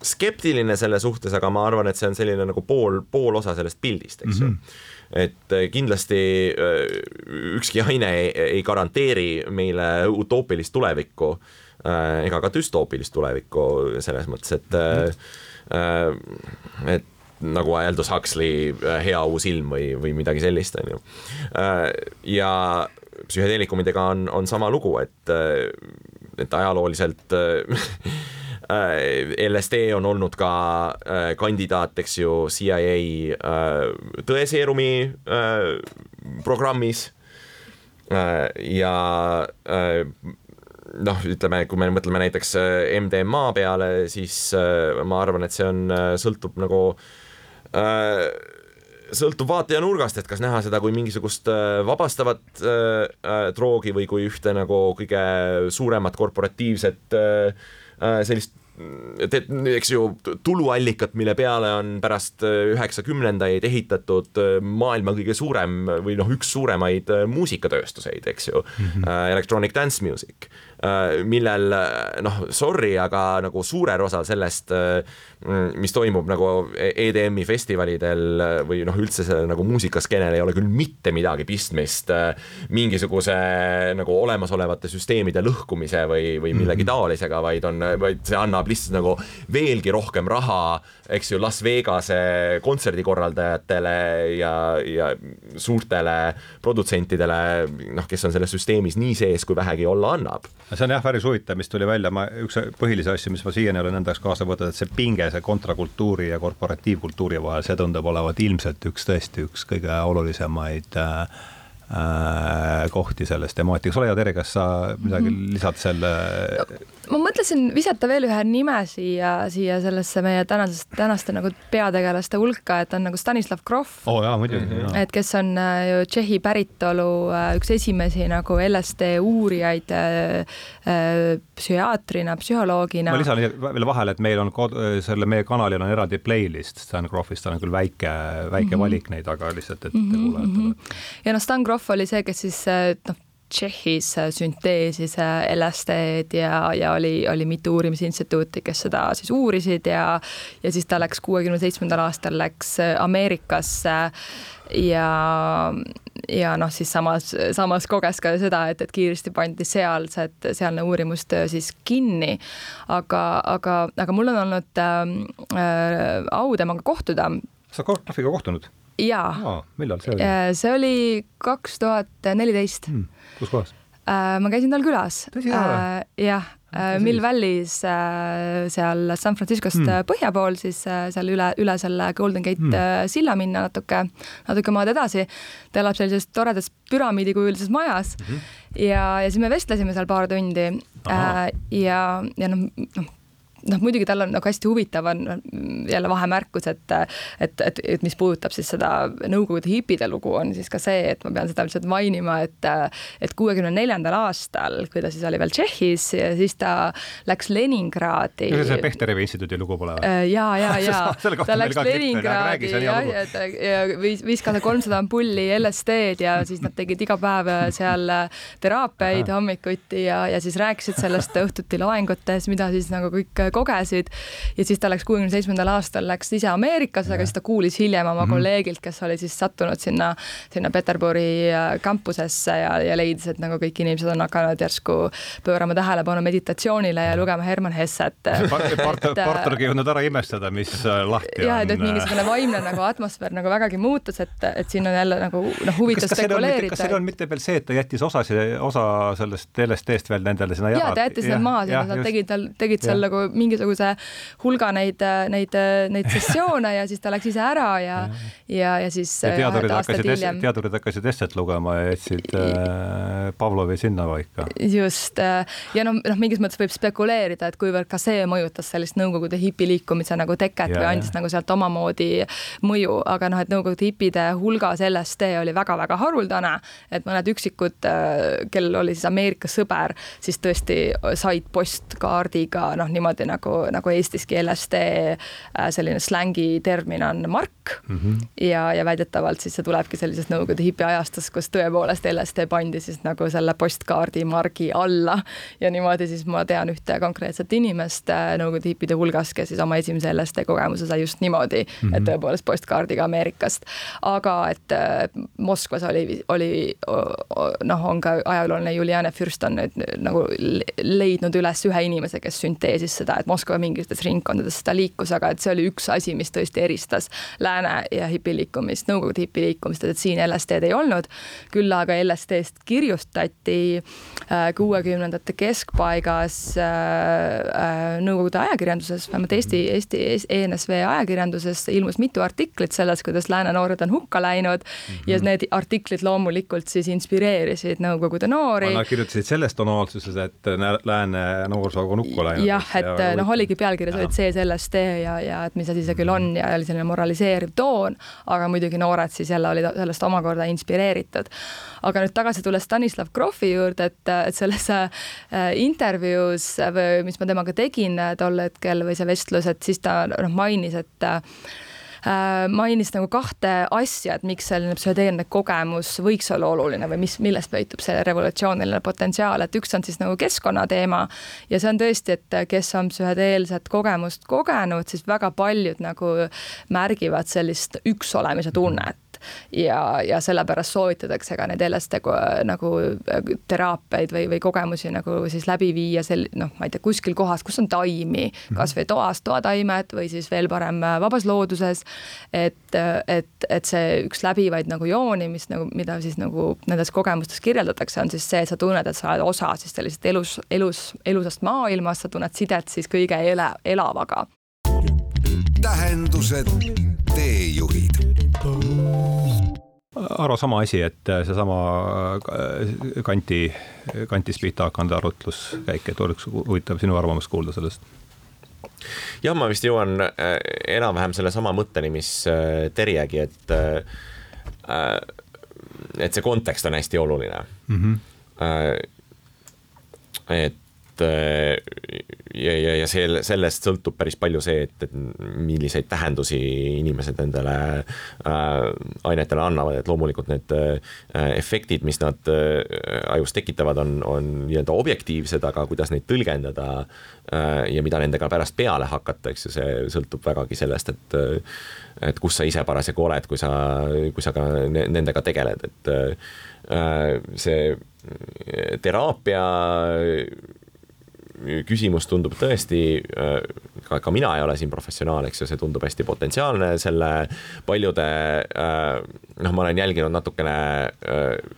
skeptiline selle suhtes, aga ma arvan, et see on selline nagu pool, pool osa sellest pildist, eks ju. Mm -hmm et äh, kindlasti äh, ükski aine ei, ei garanteeri meile utoopilist tulevikku äh, ega ka düstoopilist tulevikku selles mõttes, et et nagu Aldous Huxley Hea uus ilm või, või midagi sellist, on ju. ja psühhedeelikumidega on, on sama lugu, et, et ajalooliselt Äh, LSD on olnud ka äh, kandidaat, eks ju, CIA äh, tõeseerumi programmis. ja noh, ütleme, kui me mõtleme näiteks MDMA peale, siis ma arvan, et see on, sõltub nagu sõltub vaataja nurgast, et kas näha seda kui mingisugust vabastavat äh, droogi või kui ühte nagu kõige suuremat korporatiivset äh, sellist et eks ju tuluallikat, mille peale on pärast äh, üheksakümnendaid ehitatud äh, maailma kõige suurem või noh, üks suuremaid äh, muusikatööstuseid, eks ju mm, -hmm. Electronic Dance Music, millel noh, sorry, aga nagu suurel osal sellest, mis toimub nagu EDM-i festivalidel või noh, üldse selle nagu muusikaskenel ei ole küll mitte midagi pistmist mingisuguse nagu olemasolevate süsteemide lõhkumise või, või millegi mhm. taolisega, vaid on, vaid see annab lihtsalt nagu veelgi rohkem raha, eks ju, Las Vegase kontserdikorraldajatele ja, ja suurtele produtsentidele, noh, kes on selles süsteemis nii sees, kui vähegi olla annab. see on jah, päris huvitav, mis tuli välja, ma üks põhilisi asju, mis ma siiani olen enda jaoks kaasa võtnud, et see pinge, see kontrakultuuri ja korporatiivkultuuri vahel, see tundub olevat ilmselt üks tõesti üks kõige olulisemaid äh, äh kohti selles temaatikas, ole hea, Tere, kas sa midagi -hmm. lisad selle? Ma mõtlesin visata veel ühe nime siia, siia sellesse meie tänasest, tänaste nagu peategelaste hulka, et on nagu Stanislav Grof. oo oh, jaa, muidugi mm. -hmm. et kes on äh, ju Tšehhi päritolu äh, üks esimesi nagu LSD uurijaid äh, psühhiaatrina, psühholoogina. ma lisan veel vahele, et meil on kod, selle meie kanalil on eraldi playlist Stan Grofist, tal on küll väike, väike mm -hmm. valik neid, aga lihtsalt, et mm -hmm. kuulajatele. ja noh, Stan Grof oli see, kes siis noh Tšehhis sünteesis LSD-d ja, ja oli, oli mitu uurimisinstituuti, kes seda siis uurisid ja, ja siis ta läks kuuekümne seitsmendal aastal läks Ameerikasse ja, ja noh, siis samas, samas koges ka seda, et, et kiiresti pandi sealsed, sealne uurimustöö siis kinni. aga, aga, aga mul on olnud äh, au temaga kohtuda. sa oled Kohviga kohtunud? Jaa. millal see oli? Äh, see oli kaks tuhat neliteist. Hmm, kus kohas? Äh, ma käisin tal külas. Äh, jah, Mill Valley's seal San Franciscost mm. põhja pool, siis seal üle, üle selle Golden Gate mm. silla minna natuke, natuke maad edasi. ta elab sellises toredas püramiidikujulises majas mm -hmm. ja, ja siis me vestlesime seal paar tundi ja, ja noh, noh noh, muidugi tal on nagu hästi huvitav on jälle vahemärkus, et, et, et, et mis puudutab siis seda Nõukogude hipide lugu, on siis ka see, et ma pean seda lihtsalt mainima, et, et kuuekümne neljandal aastal, kui ta siis oli veel Tšehhis, siis ta läks Leningradi. see Pehterevi instituudi lugu pole või? Äh, ja, ja, ja ta läks Leningradi ja, ja viis, viis kaasa kolmsada ampulli LSD-d ja siis nad tegid iga päev seal teraapiaid hommikuti ja, ja siis rääkisid sellest õhtuti loengutes, mida siis nagu kõik kogesid. ja siis ta läks kuuekümne seitsmendal aastal läks ise Ameerikasse, aga siis ta kuulis hiljem oma mm -hmm. kolleegilt, kes oli siis sattunud sinna, sinna Peterburi äh, kampusesse ja, ja leidis, et nagu kõik inimesed on hakanud järsku pöörama tähelepanu meditatsioonile ja lugema Herman Hesset Portergi ei jõudnud ära imestada, mis äh, lahti on. ja, et, et mingisugune vaimne nagu atmosfäär nagu vägagi muutus, et, et siin on jälle nagu noh, huvitav spekuleerida. kas seal on mitte veel see, et ta jättis osa, osa sellest LSD-st veel nendele sinna jagada? ja ta jättis need maha, nad tegid, tegid seal nagu mingisuguse hulga neid, neid, neid sessioone ja siis ta läks ise ära ja, ja, ja siis. teadurid hakkasid, teadurid hakkasid esset lugema ja jätsid äh, Pavlovi sinna paika. just äh, ja noh, noh, mingis mõttes võib spekuleerida, et kuivõrd ka see mõjutas sellist Nõukogude hipiliikumise nagu teket ja, või andis ja. nagu sealt omamoodi mõju, aga noh, et Nõukogude hipide hulgas LSD oli väga-väga haruldane, et mõned üksikud, äh, kellel oli siis Ameerika sõber, siis tõesti said postkaardiga noh, niimoodi nagu, nagu eestiski LSD äh, selline slängi termin on mark mm. -hmm. ja, ja väidetavalt siis see tulebki sellisest Nõukogude hipiajastust, kus tõepoolest LSD pandi siis nagu selle postkaardi margi alla ja niimoodi siis ma tean ühte konkreetset inimest äh, Nõukogude hipide hulgas, kes siis oma esimese LSD kogemuse sai just niimoodi mm, -hmm. et mhm. tõepoolest postkaardiga Ameerikast. aga et äh, Moskvas oli, oli noh, on ka ajalooline Juliane Fürst on nüüd nagu leidnud üles ühe inimese, kes sünteesis seda, et Moskva mingites ringkondades seda liikus, aga et see oli üks asi, mis tõesti eristas lääne ja hipiliikumist, Nõukogude hipiliikumist, et siin LSD-d ei olnud. küll aga LSD-st kirjutati äh, kuuekümnendate keskpaigas äh, äh, Nõukogude ajakirjanduses, vähemalt Eesti, Eesti ENSV ajakirjanduses ilmus mitu artiklit sellest, kuidas lääne noored on hukka läinud mm -hmm. ja need artiklid loomulikult siis inspireerisid Nõukogude noori. Nad kirjutasid selles tonaalsuses, et lääne noorsoo on hukka läinud. jah, et et noh, oligi pealkirjas olid sees LSD ja, ja et mis asi see küll on ja oli selline moraliseeriv toon, aga muidugi noored siis jälle olid sellest omakorda inspireeritud. aga nüüd tagasi tulles Stanislav Grofi juurde, et, et selles äh, intervjuus, mis ma temaga tegin tol hetkel või see vestlus, et siis ta noh, mainis, et Äh, mainis nagu kahte asja, et miks selline psühhedeelne kogemus võiks olla oluline või mis, millest peitub see revolutsiooniline potentsiaal, et üks on siis nagu keskkonnateema ja see on tõesti, et kes on psühhedeelset kogemust kogenud, siis väga paljud nagu märgivad sellist üksolemise tunnet ja, ja sellepärast soovitatakse ka neid LSD nagu äh, teraapiaid või, või kogemusi nagu siis läbi viia sel-, noh, ma ei tea, kuskil kohas, kus on taimi, mhm. kasvõi toas toataimed või siis veel parem äh, vabas looduses. Et, et, et see üks läbivaid nagu jooni, mis nagu, mida siis nagu nendes kogemustes kirjeldatakse, on siis see, et sa tunned, et sa oled osa siis sellisest elus, elus, elusast maailmast, sa tunned sidet siis kõige ela, elavaga. tähendused, teejuhid Aro, sama asi, et seesama äh, kanti, kantist pihta hakanud arutluskäik, et oleks huvitav sinu arvamust kuulda sellest. Jah, ma vist jõuan äh, enam-vähem sellesama mõtteni, mis Terjegi, et et see kontekst on hästi oluline mm. -hmm. et ja, ja, ja selle, sellest sõltub päris palju see, et, et milliseid tähendusi inimesed nendele äh, ainetele annavad, et loomulikult need äh, efektid, mis nad äh, ajus tekitavad, on, on nii-öelda objektiivsed, aga kuidas neid tõlgendada äh, ja mida nendega pärast peale hakata, eks ju, see sõltub vägagi sellest, et äh, et kus sa ise parasjagu oled, kui sa, kui sa ka nendega tegeled, et äh, see teraapia küsimus tundub tõesti äh, ka, ka mina ei ole siin professionaal, eks ju, see tundub hästi potentsiaalne, selle paljude noh, ma olen jälginud natukene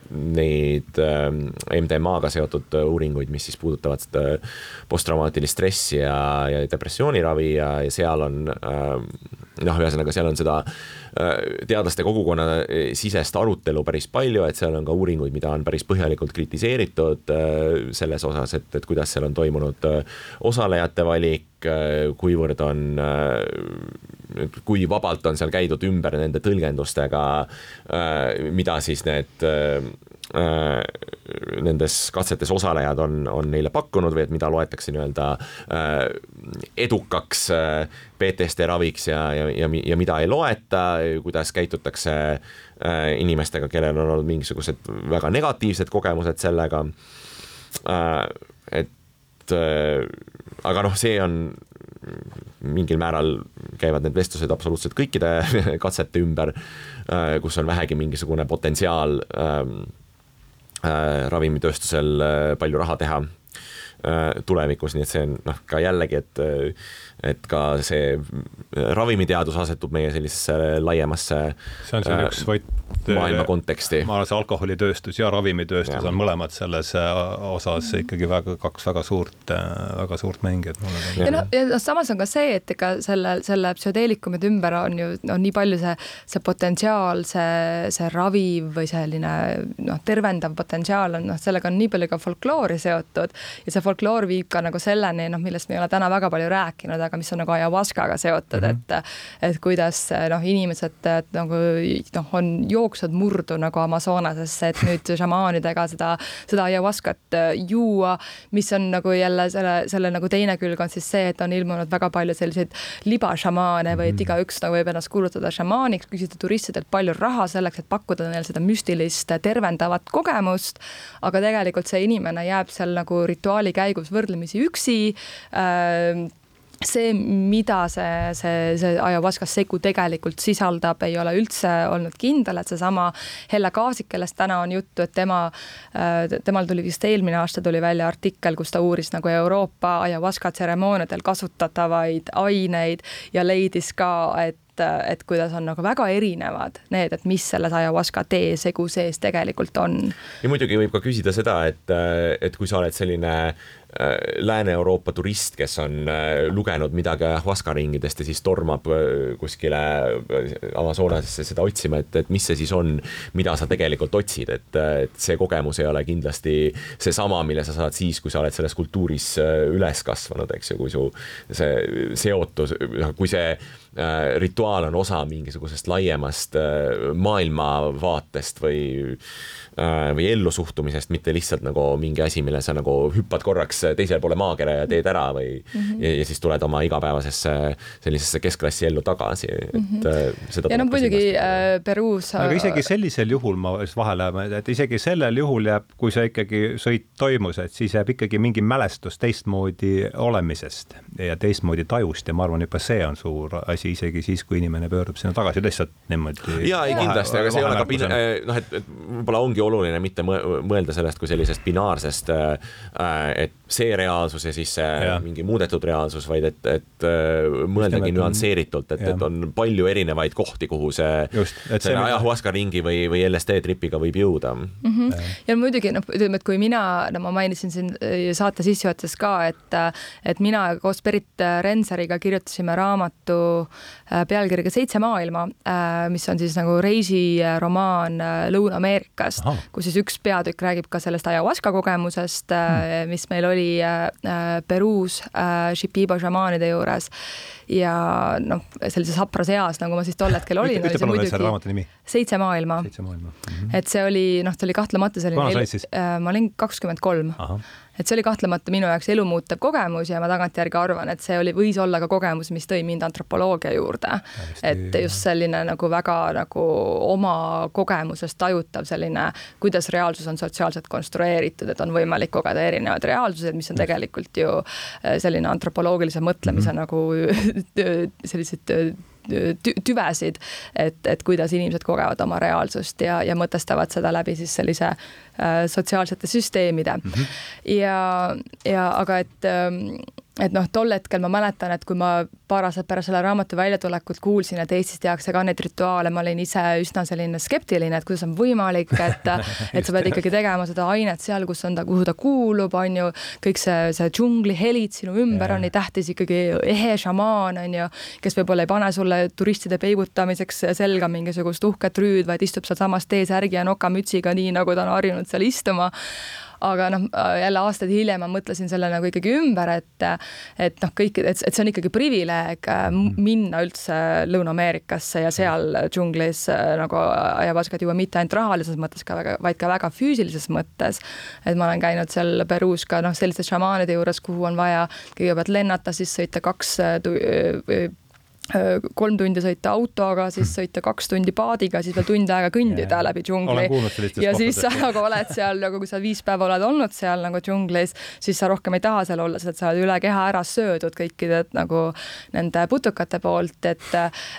neid MDMA-ga seotud uuringuid, mis siis puudutavad seda posttraumaatilist stressi ja, ja depressiooniravi ja, ja seal on noh, ühesõnaga seal on seda teadlaste kogukonna sisest arutelu päris palju, et seal on ka uuringuid, mida on päris põhjalikult kritiseeritud selles osas, et, et kuidas seal on toimunud osalejate valik, kuivõrd on, kui vabalt on seal käidud ümber nende tõlgendustega, mida siis need nendes katsetes osalejad on, on neile pakkunud või et mida loetakse nii-öelda edukaks PTSD raviks ja, ja, ja, ja mida ei loeta, kuidas käitutakse inimestega, kellel on olnud mingisugused väga negatiivsed kogemused sellega. et aga noh, see on mingil määral käivad need vestlused absoluutselt kõikide katsete ümber, kus on vähegi mingisugune potentsiaal ähm, äh, ravimitööstusel palju raha teha äh, tulevikus, nii et see on noh, ka jällegi, et et ka see ravimiteadus asetub meie sellisesse laiemasse see on siin üks võit maailma konteksti. ma arvan, see alkoholitööstus ja ravimitööstus ja. on mõlemad selles äh, osas ikkagi väga, kaks väga suurt, äh, väga suurt mängijat. ja noh, ja noh, samas on ka see, et ega selle, selle psühhedeelikumide ümber on ju on nii palju see, see potentsiaal, see, see raviv või selline noh, tervendav potentsiaal on noh, sellega on nii palju ka folkloori seotud ja see folkloor viib ka nagu selleni, noh, millest me ei ole täna väga palju rääkinud, aga mis on nagu ayahuascaga seotud mm, -hmm. et et kuidas noh, inimesed nagu noh, on jooksnud murdu nagu Amazonasesse, et nüüd šamaanidega seda, seda ayahuascat äh, juua, mis on nagu jälle selle, selle nagu teine külg on siis see, et on ilmunud väga palju selliseid libašamaane või et mhm. igaüks nagu võib ennast kuulutada šamaaniks, küsida turistidelt palju raha selleks, et pakkuda neile seda müstilist tervendavat kogemust. aga tegelikult see inimene jääb seal nagu rituaali käigus võrdlemisi üksi äh, see, mida see, see, see ayahuasca segu tegelikult sisaldab, ei ole üldse olnud kindel, et seesama Helle Kaasik, kellest täna on juttu, et tema, äh, temal tuli vist eelmine aasta tuli välja artikkel, kus ta uuris nagu Euroopa ayahuasca tseremooniadel kasutatavaid aineid ja leidis ka, et et kuidas on nagu väga erinevad need, et mis selles ayahuasca tee segu sees tegelikult on. ja muidugi võib ka küsida seda, et, et kui sa oled selline Äh, Lääne-Euroopa turist, kes on äh, lugenud midagi Huasca ringidest ja siis tormab äh, kuskile Amazonasesse seda otsima, et, et mis see siis on, mida sa tegelikult otsid, et, et see kogemus ei ole kindlasti seesama, mille sa saad siis, kui sa oled selles kultuuris üles kasvanud, eks ju, kui su see seotus, noh, kui see rituaal on osa mingisugusest laiemast maailmavaatest või Äh, või ellusuhtumisest, mitte lihtsalt nagu mingi asi, mille sa nagu hüppad korraks teisele poole maakera ja teed ära või mm -hmm. ja, ja siis tuled oma igapäevasesse sellisesse keskklassi ellu tagasi, et mm -hmm. seda ja no muidugi äh, Peruus aga isegi sellisel juhul ma vahele, et isegi sellel juhul jääb, kui see ikkagi sõit toimus, et siis jääb ikkagi mingi mälestus teistmoodi olemisest ja teistmoodi tajust ja ma arvan, juba see on suur asi, isegi siis, kui inimene pöördub sinna tagasi lihtsalt niimoodi. ja ei kindlasti, aga see ei ole ka noh, et, et võib-olla ongi oluline mitte mõelda sellest kui sellisest binaarsest, äh, et see reaalsus ja siis see ja. mingi muudetud reaalsus, vaid et, et äh, mõeldagi nüansseeritult, et, et on palju erinevaid kohti, kuhu see, see, see ajahuaska ringi või, või LSD tripiga võib jõuda mm. -hmm. ja muidugi noh, ütleme, et kui mina, no ma mainisin siin äh, saate sissejuhatuses ka, et, et mina koos Berit Renseriga kirjutasime raamatu pealkirjaga Seitse maailma, mis on siis nagu reisiromaan Lõuna-Ameerikast, kus siis üks peatükk räägib ka sellest ayahuasca kogemusest mm., mis meil oli äh, Peruus Shipibo šamaanide juures ja noh, sellises hapras eas, nagu ma siis tol hetkel olin. ütle palun veel selle raamatu nimi. Seitse maailma. seitse maailma mm. -hmm. et see oli, noh, ta oli kahtlemata selline, ma olin kakskümmend kolm et see oli kahtlemata minu jaoks elumuutev kogemus ja ma tagantjärgi arvan, et see oli, võis olla ka kogemus, mis tõi mind antropoloogia juurde. et just selline nagu väga nagu oma kogemusest tajutav selline, kuidas reaalsus on sotsiaalselt konstrueeritud, et on võimalik kogeda erinevad reaalsused, mis on tegelikult ju äh, selline antropoloogilise mõtlemise mm -hmm. nagu selliseid tüvesid, et, et kuidas inimesed kogevad oma reaalsust ja, ja mõtestavad seda läbi siis sellise äh, sotsiaalsete süsteemide mm. -hmm. ja, ja aga et ähm, et noh, tol hetkel ma mäletan, et kui ma paar aastat pärast selle raamatu väljatulekut kuulsin, et Eestis tehakse ka neid rituaale, ma olin ise üsna selline skeptiline, et kuidas on võimalik, et et sa pead ikkagi tegema seda ainet seal, kus on ta, kuhu ta kuulub, on ju, kõik see, see džungli helid sinu ümber on nii tähtis, ikkagi ehe šamaan on ju, kes võib-olla ei pane sulle turistide peibutamiseks selga mingisugust uhket rüüd, vaid istub sealsamas T-särgi ja nokamütsiga, nii nagu ta on harjunud seal istuma aga noh, jälle aastaid hiljem ma mõtlesin selle nagu ikkagi ümber, et et noh, kõik, et, et see on ikkagi privileeg äh, minna üldse Lõuna-Ameerikasse ja seal džunglis äh, nagu ajavaskat juua mitte ainult rahalises mõttes ka väga, vaid ka väga füüsilises mõttes. et ma olen käinud seal Peruus ka noh, selliste šamaanide juures, kuhu on vaja kõigepealt lennata, siis sõita kaks Äh, kolm tundi sõita autoga, siis hmm. sõita kaks tundi paadiga, siis veel tund aega kõndida läbi džungli. ja siis sa nagu oled seal nagu, kui sa viis päeva oled olnud seal nagu džunglis, siis sa rohkem ei taha seal olla, sest sa oled üle keha ära söödud kõikide nagu nende putukate poolt, et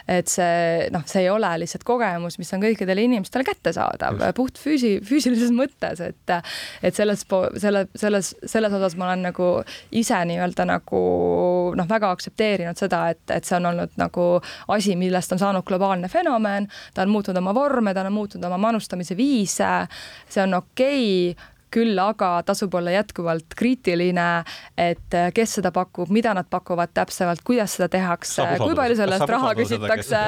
et see noh, see ei ole lihtsalt kogemus, mis on kõikidele inimestele kättesaadav puht füüsi, füüsilises mõttes, et et selles, selle, selles, selles osas ma olen nagu ise nii-öelda nagu noh, väga aktsepteerinud seda, et, et see on olnud nagu asi, millest on saanud globaalne fenomen, ta on muutnud oma vorme, ta on muutnud oma manustamise viise, see on okei okay, küll aga tasub olla jätkuvalt kriitiline, et äh, kes seda pakub, mida nad pakuvad täpsemalt, kuidas seda tehakse, kui palju selle eest raha küsitakse.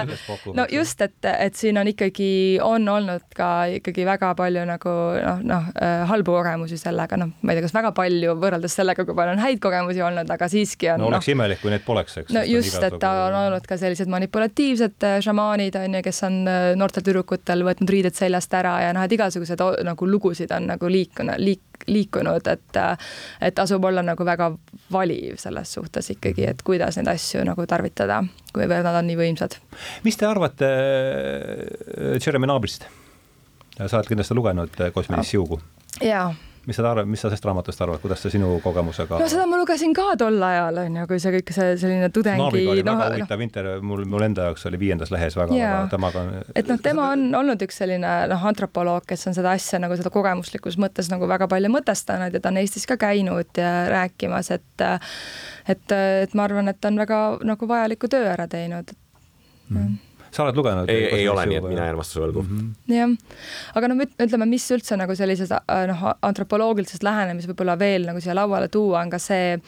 no just, et, et siin on ikkagi, on olnud ka ikkagi väga palju nagu noh, noh äh, halbu kogemusi sellega, noh, ma ei tea, kas väga palju võrreldes sellega, kui palju on häid kogemusi olnud, aga siiski on. no oleks no, imelik, kui neid poleks, eks. no just, et ta on olnud ka sellised manipulatiivsed äh, šamaanid on ju, kes on noortel tüdrukutel võtnud riided seljast ära ja noh, et igasuguseid nagu lugusid on nagu liikunud liik-, liikunud, et et tasub olla nagu väga valiv selles suhtes ikkagi, et kuidas neid asju nagu tarvitada, kuivõrd nad on nii võimsad. mis te arvate äh, Jeremy Nabrist? sa oled kindlasti lugenud äh, Kosmilist siugu? jaa mis sa arvad, mis sa sellest raamatust arvad, kuidas see sinu kogemusega? no seda ma lugesin ka tol ajal on ju, kui see kõik see selline tudengi. Naabriga oli no, väga huvitav no, intervjuu, mul, mul enda jaoks oli viiendas lehes väga, väga temaga. et noh, tema on olnud üks selline noh, antropoloog, kes on seda asja nagu seda kogemuslikus mõttes nagu väga palju mõtestanud ja ta on Eestis ka käinud ja rääkimas, et et, et ma arvan, et ta on väga nagu vajaliku töö ära teinud mm. -hmm sa oled lugenud? ei, ei ole, nii et mina jään vastuse võlgu. Mm -hmm.. jah, aga no ütleme, mis üldse nagu sellises äh, noh, antropoloogilisest lähenemisest võib-olla veel nagu siia lauale tuua, on ka see,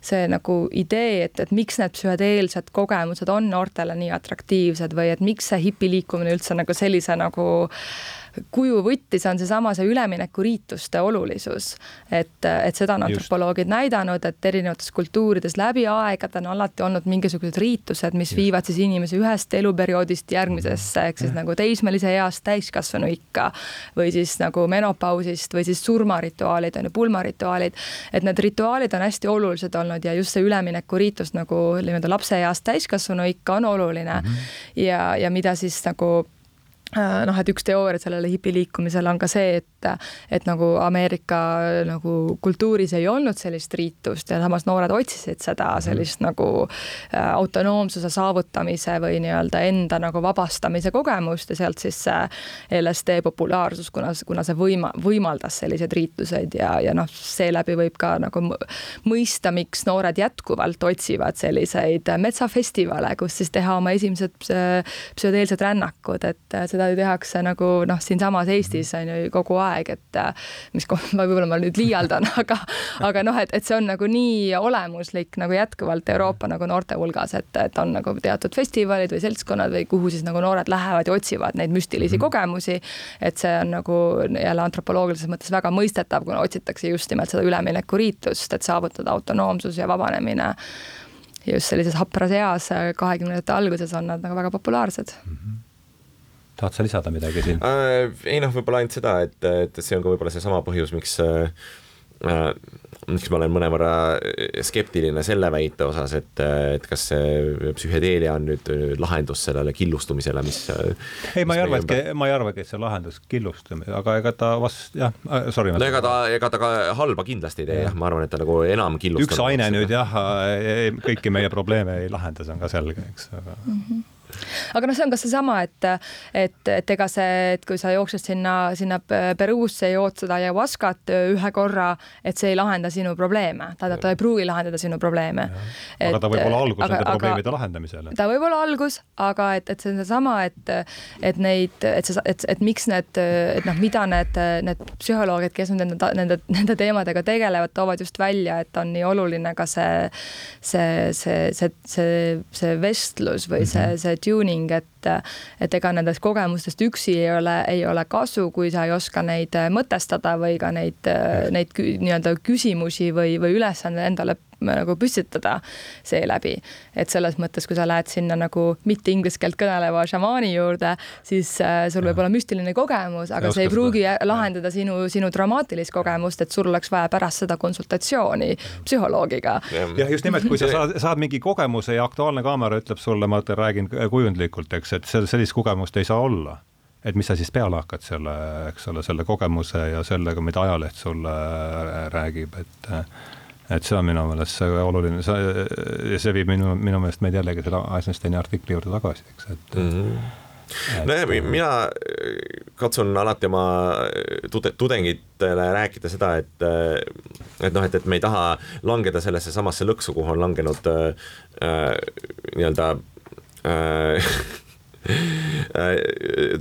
see nagu idee, et, et miks need psühhedeelsed kogemused on noortele nii atraktiivsed või et miks see hipiliikumine üldse nagu sellise nagu äh, kuju võttis, on seesama see üleminekuriituste olulisus. et, et seda on antropoloogid näidanud, et erinevates kultuurides läbi aegade on alati olnud mingisugused riitused, mis Just. viivad siis inimese ühest eluperioodist järgmisesse, ehk siis nagu teismelise east täiskasvanu ikka või siis nagu menopausist või siis surmarituaalid on ju, pulmarituaalid. et need rituaalid on hästi olulised olnud ja just see üleminekuriitus nagu nii-öelda lapseeast täiskasvanu ikka on oluline mm. -hmm. ja, ja mida siis nagu noh, et üks teooria sellele hipiliikumisele on ka see, et, et nagu Ameerika nagu kultuuris ei olnud sellist riitust ja samas noored otsisid seda mhm. sellist mm nagu äh, autonoomsuse saavutamise või nii-öelda enda nagu vabastamise kogemust ja sealt siis see LSD populaarsus, kuna, kuna see võima-, võimaldas selliseid riituseid ja, ja noh, seeläbi võib ka nagu mõista, miks noored jätkuvalt otsivad selliseid metsafestivale, kus siis teha oma esimesed psühhedeelsed rännakud, et seda seda ju tehakse nagu noh, siinsamas Eestis on ju kogu aeg, et mis võib-olla ma nüüd liialdan, aga, aga noh, et, et see on nagu nii olemuslik nagu jätkuvalt Euroopa nagu noorte hulgas, et, et on nagu teatud festivalid või seltskonnad või kuhu siis nagu noored lähevad ja otsivad neid müstilisi mm -hmm. kogemusi. et see on nagu jälle antropoloogilises mõttes väga mõistetav, kuna otsitakse just nimelt seda üleminekuriitust, et saavutada autonoomsus ja vabanemine just sellises hapras eas, kahekümnendate alguses on nad nagu väga populaarsed mm. -hmm tahad sa lisada midagi siin äh,? ei noh, võib-olla ainult seda, et, et see on ka võib-olla seesama põhjus, miks äh, miks ma olen mõnevõrra skeptiline selle väite osas, et, et kas see psühhedeelia on nüüd lahendus sellele killustumisele, mis. ei, ma ei arva, et, ma ei arvagi, et see lahendus killustumine, aga ega ta vast jah, äh, sorry. no ega ta, ega ta ka halba kindlasti ei tee jah, ma arvan, et ta nagu enam killustab. üks aine nüüd jah, kõiki meie probleeme ei lahenda, see on ka selge, eks, aga mm. -hmm aga noh, see on ka seesama, et, et, et ega see, et kui sa jooksed sinna, sinna Peruusse, jood seda ayahuascat ühe korra, et see ei lahenda sinu probleeme, tähendab, ta ei pruugi lahendada sinu probleeme. aga ta võib olla algus aga, nende probleemide lahendamisele. ta võib olla algus, aga et, et see on seesama, et, et neid, et see, et, et miks need, et noh, mida need, need psühholoogid, kes nende, nende, nende teemadega tegelevad, toovad just välja, et on nii oluline ka see, see, see, see, see, see vestlus või see, mhm. see tuning, et et ega nendest kogemustest üksi ei ole, ei ole kasu, kui sa ei oska neid mõtestada või ka neid, neid nii-öelda küsimusi või, või ülesandeid endale nagu püstitada seeläbi. et selles mõttes, kui sa lähed sinna nagu mitte inglise keelt kõneleva šamaani juurde, siis äh, sul võib olla müstiline kogemus, aga see ei pruugi seda. lahendada sinu, sinu dramaatilist kogemust, et sul oleks vaja pärast seda konsultatsiooni psühholoogiga. jah, just nimelt, kui sa saad, saad mingi kogemuse ja Aktuaalne Kaamera ütleb sulle, ma räägin kujundlikult, eks, et sellist kogemust ei saa olla et mis sa siis peale hakkad selle, eks ole, selle kogemuse ja sellega, mida ajaleht sulle räägib, et et see on minu meelest see oluline, see, see viib minu, minu meelest meid jällegi selle Eisensteini artikli juurde tagasi, eks, et mm. -hmm nojah, mina katsun alati oma tude-, tudengitele rääkida seda, et, et noh, et, et me ei taha langeda sellesse samasse lõksu, kuhu on langenud äh, äh nii-öelda Äh,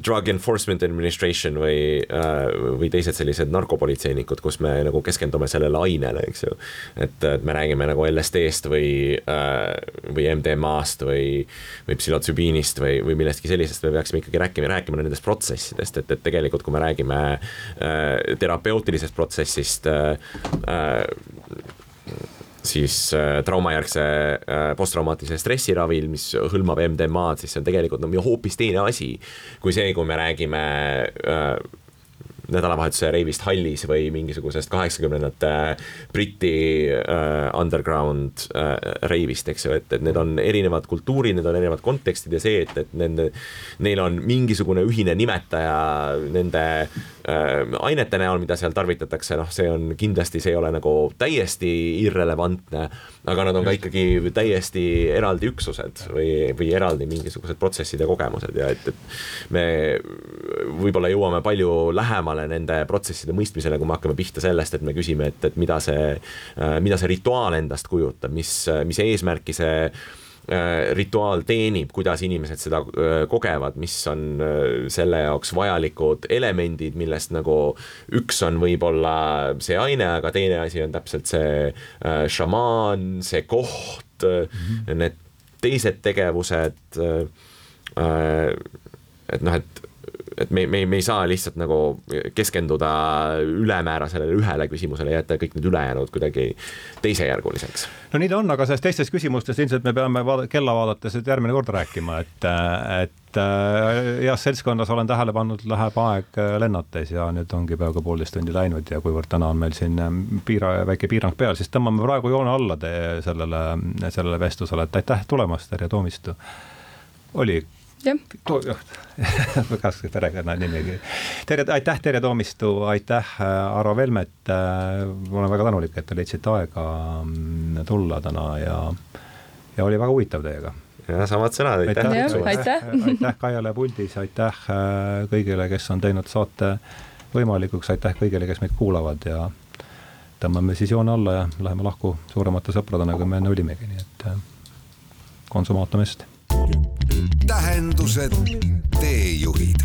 Drug Enforcement Administration või, äh, või teised sellised narkopolitseinikud, kus me nagu keskendume sellele ainele, eks ju. et, et me räägime nagu LSD-st või, äh, või MDMA-st või, või psühhotsübiinist või, või millestki sellisest, me peaksime ikkagi rääkima, rääkima nendest protsessidest, et, et tegelikult, kui me räägime terapeutilisest protsessist siis äh, traumajärgse äh, posttraumaatilise stressiravil, mis hõlmab MDMA-d, siis see on tegelikult no hoopis teine asi kui see, kui me räägime äh, nädalavahetuse reivist hallis või mingisugusest kaheksakümnendate Briti äh, underground äh, reivist, eks ju, et, et need on erinevad kultuurid, need on erinevad kontekstid ja see, et, et nende, neil on mingisugune ühine nimetaja nende äh, ainete näol, mida seal tarvitatakse, noh, see on kindlasti, see ei ole nagu täiesti irrelevantne, aga nad on ka ikkagi täiesti eraldi üksused või, või eraldi mingisugused protsessid ja kogemused ja et, et me võib-olla jõuame palju lähemale lähemale nende protsesside mõistmisele, kui me hakkame pihta sellest, et me küsime, et, et mida see, äh, mida see rituaal endast kujutab, mis, mis eesmärki see äh, rituaal teenib, kuidas inimesed seda äh, kogevad, mis on selle jaoks vajalikud elemendid, millest nagu üks on võib-olla see aine, aga teine asi on täpselt see šamaan, see koht mm, -hmm. need teised tegevused. et noh, et et me, me, me ei saa lihtsalt nagu keskenduda ülemäära sellele ühele küsimusele jätta kõik need ülejäänud kuidagi teisejärguliseks. no nii ta on, aga sellest teistest küsimustest ilmselt me peame vaada, kella vaadates nüüd järgmine kord rääkima, et, et äh, heas seltskonnas olen tähele pannud, läheb aeg lennates ja nüüd ongi peaaegu poolteist tundi läinud ja kuivõrd täna on meil siin ähm, piira, väike piirang peal, siis tõmbame praegu joone alla sellele, sellele vestlusele, et aitäh tulemast, Terje Toomistu. oli jah. väga perekonnanimigi. tere, aitäh, Terje Toomistu, aitäh, äh, Arvo Velmet. Äh, ma olen väga tänulik, et te leidsite aega mm, tulla täna ja, ja oli väga huvitav teiega. ja samad sõnad, aitäh. aitäh, aitäh. aitäh Kaiale puldis, aitäh äh, kõigile, kes on teinud saate võimalikuks, aitäh kõigile, kes meid kuulavad ja tõmbame siis joone alla ja läheme lahku suuremate sõpradena, kui me enne olimegi, nii et konsumatum est tähendused, teejuhid.